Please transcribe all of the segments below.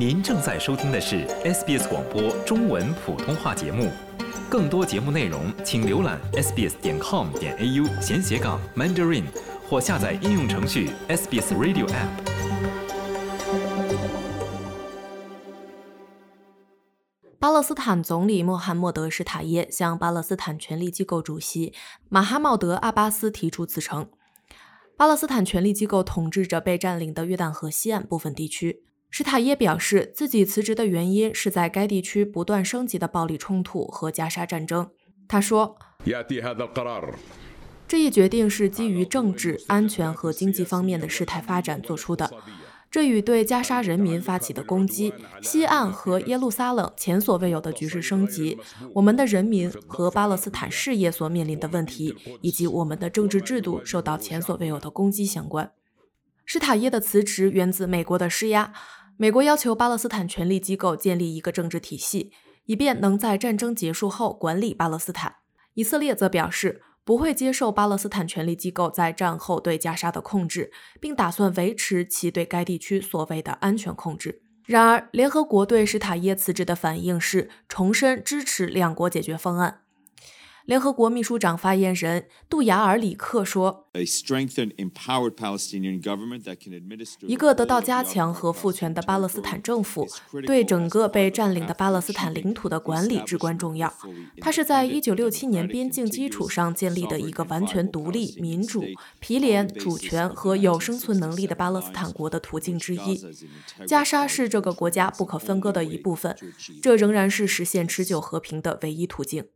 您正在收听的是 SBS 广播中文普通话节目，更多节目内容请浏览 sbs 点 com 点 au 闲斜杠 Mandarin 或下载应用程序 SBS Radio App。巴勒斯坦总理穆罕默德·施塔耶向巴勒斯坦权力机构主席马哈茂德·阿巴斯提出辞呈。巴勒斯坦权力机构统治着被占领的约旦河西岸部分地区。施塔耶表示，自己辞职的原因是在该地区不断升级的暴力冲突和加沙战争。他说：“这一决定是基于政治、安全和经济方面的事态发展做出的。”这与对加沙人民发起的攻击、西岸和耶路撒冷前所未有的局势升级、我们的人民和巴勒斯坦事业所面临的问题，以及我们的政治制度受到前所未有的攻击相关。施塔耶的辞职源自美国的施压，美国要求巴勒斯坦权力机构建立一个政治体系，以便能在战争结束后管理巴勒斯坦。以色列则表示。不会接受巴勒斯坦权力机构在战后对加沙的控制，并打算维持其对该地区所谓的安全控制。然而，联合国对施塔耶辞职的反应是重申支持两国解决方案。联合国秘书长发言人杜雅尔里克说：“一个得到加强和赋权的巴勒斯坦政府，对整个被占领的巴勒斯坦领土的管理至关重要。它是在1967年边境基础上建立的一个完全独立、民主、毗连、主权和有生存能力的巴勒斯坦国的途径之一。加沙是这个国家不可分割的一部分，这仍然是实现持久和平的唯一途径。”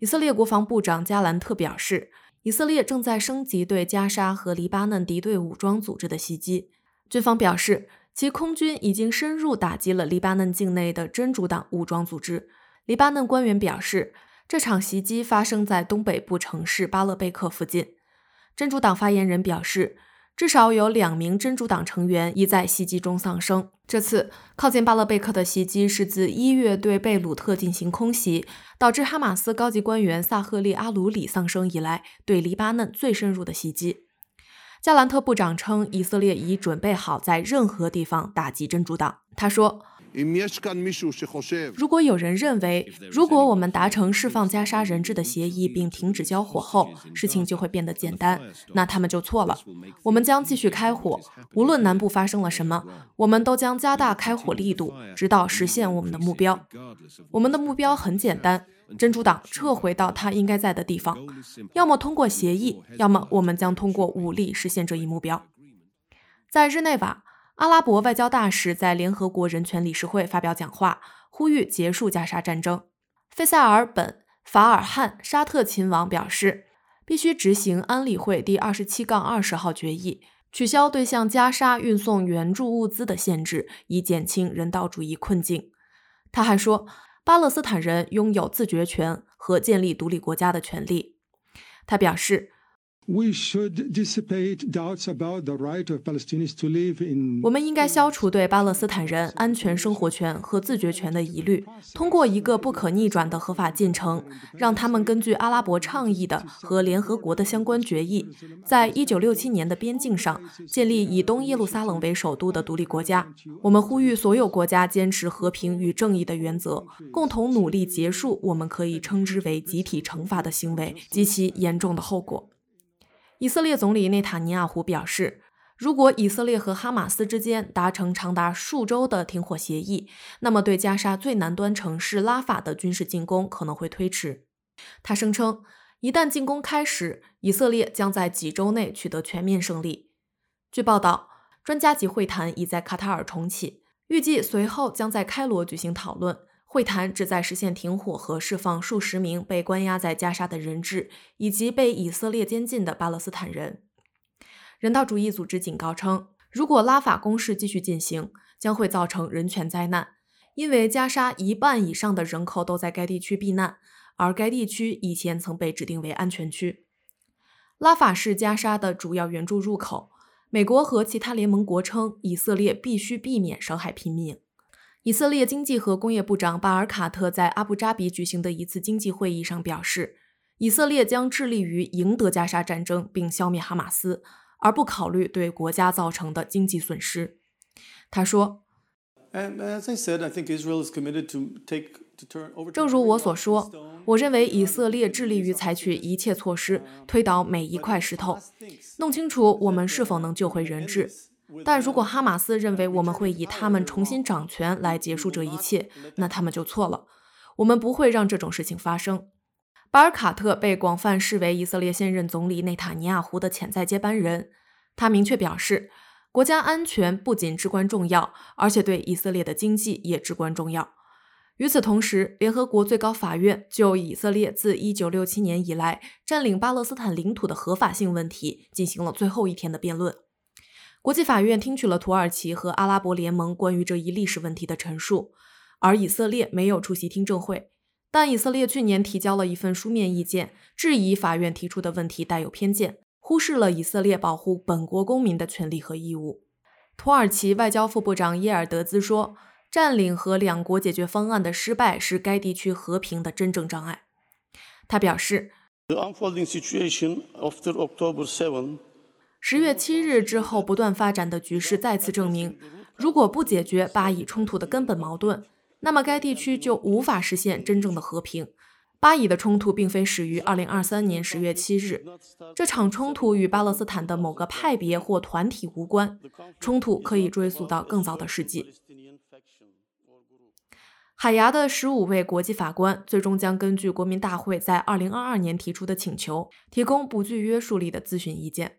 以色列国防部长加兰特表示，以色列正在升级对加沙和黎巴嫩敌对武装组织的袭击。军方表示，其空军已经深入打击了黎巴嫩境内的真主党武装组织。黎巴嫩官员表示，这场袭击发生在东北部城市巴勒贝克附近。真主党发言人表示。至少有两名真主党成员已在袭击中丧生。这次靠近巴勒贝克的袭击是自一月对贝鲁特进行空袭，导致哈马斯高级官员萨赫利阿鲁里丧生以来，对黎巴嫩最深入的袭击。加兰特部长称，以色列已准备好在任何地方打击真主党。他说。如果有人认为，如果我们达成释放加沙人质的协议并停止交火后，事情就会变得简单，那他们就错了。我们将继续开火，无论南部发生了什么，我们都将加大开火力度，直到实现我们的目标。我们的目标很简单：真主党撤回到他应该在的地方，要么通过协议，要么我们将通过武力实现这一目标。在日内瓦。阿拉伯外交大使在联合国人权理事会发表讲话，呼吁结束加沙战争。费塞尔本·法尔汉沙特亲王表示，必须执行安理会第二十七杠二十号决议，取消对向加沙运送援助物资的限制，以减轻人道主义困境。他还说，巴勒斯坦人拥有自决权和建立独立国家的权利。他表示。We should dissipate doubts about the right of Palestinians to live in. 我们应该消除对巴勒斯坦人安全生活权和自决权的疑虑，通过一个不可逆转的合法进程，让他们根据阿拉伯倡议的和联合国的相关决议，在一九六七年的边境上建立以东耶路撒冷为首都的独立国家。我们呼吁所有国家坚持和平与正义的原则，共同努力结束我们可以称之为集体惩罚的行为及其严重的后果。以色列总理内塔尼亚胡表示，如果以色列和哈马斯之间达成长达数周的停火协议，那么对加沙最南端城市拉法的军事进攻可能会推迟。他声称，一旦进攻开始，以色列将在几周内取得全面胜利。据报道，专家级会谈已在卡塔尔重启，预计随后将在开罗举行讨论。会谈旨在实现停火和释放数十名被关押在加沙的人质，以及被以色列监禁的巴勒斯坦人。人道主义组织警告称，如果拉法攻势继续进行，将会造成人权灾难，因为加沙一半以上的人口都在该地区避难，而该地区以前曾被指定为安全区。拉法是加沙的主要援助入口。美国和其他联盟国称，以色列必须避免伤害平民。以色列经济和工业部长巴尔卡特在阿布扎比举行的一次经济会议上表示，以色列将致力于赢得加沙战争并消灭哈马斯，而不考虑对国家造成的经济损失。他说正如我所说，我认为以色列致力于采取一切措施推倒每一块石头，弄清楚我们是否能救回人质。但如果哈马斯认为我们会以他们重新掌权来结束这一切，那他们就错了。我们不会让这种事情发生。巴尔卡特被广泛视为以色列现任总理内塔尼亚胡的潜在接班人。他明确表示，国家安全不仅至关重要，而且对以色列的经济也至关重要。与此同时，联合国最高法院就以色列自1967年以来占领巴勒斯坦领土的合法性问题进行了最后一天的辩论。国际法院听取了土耳其和阿拉伯联盟关于这一历史问题的陈述，而以色列没有出席听证会。但以色列去年提交了一份书面意见，质疑法院提出的问题带有偏见，忽视了以色列保护本国公民的权利和义务。土耳其外交副部长耶尔德兹说：“占领和两国解决方案的失败是该地区和平的真正障碍。”他表示：“十月七日之后不断发展的局势再次证明，如果不解决巴以冲突的根本矛盾。”那么该地区就无法实现真正的和平。巴以的冲突并非始于2023年10月7日，这场冲突与巴勒斯坦的某个派别或团体无关，冲突可以追溯到更早的世纪。海牙的十五位国际法官最终将根据国民大会在2022年提出的请求，提供不具约束力的咨询意见。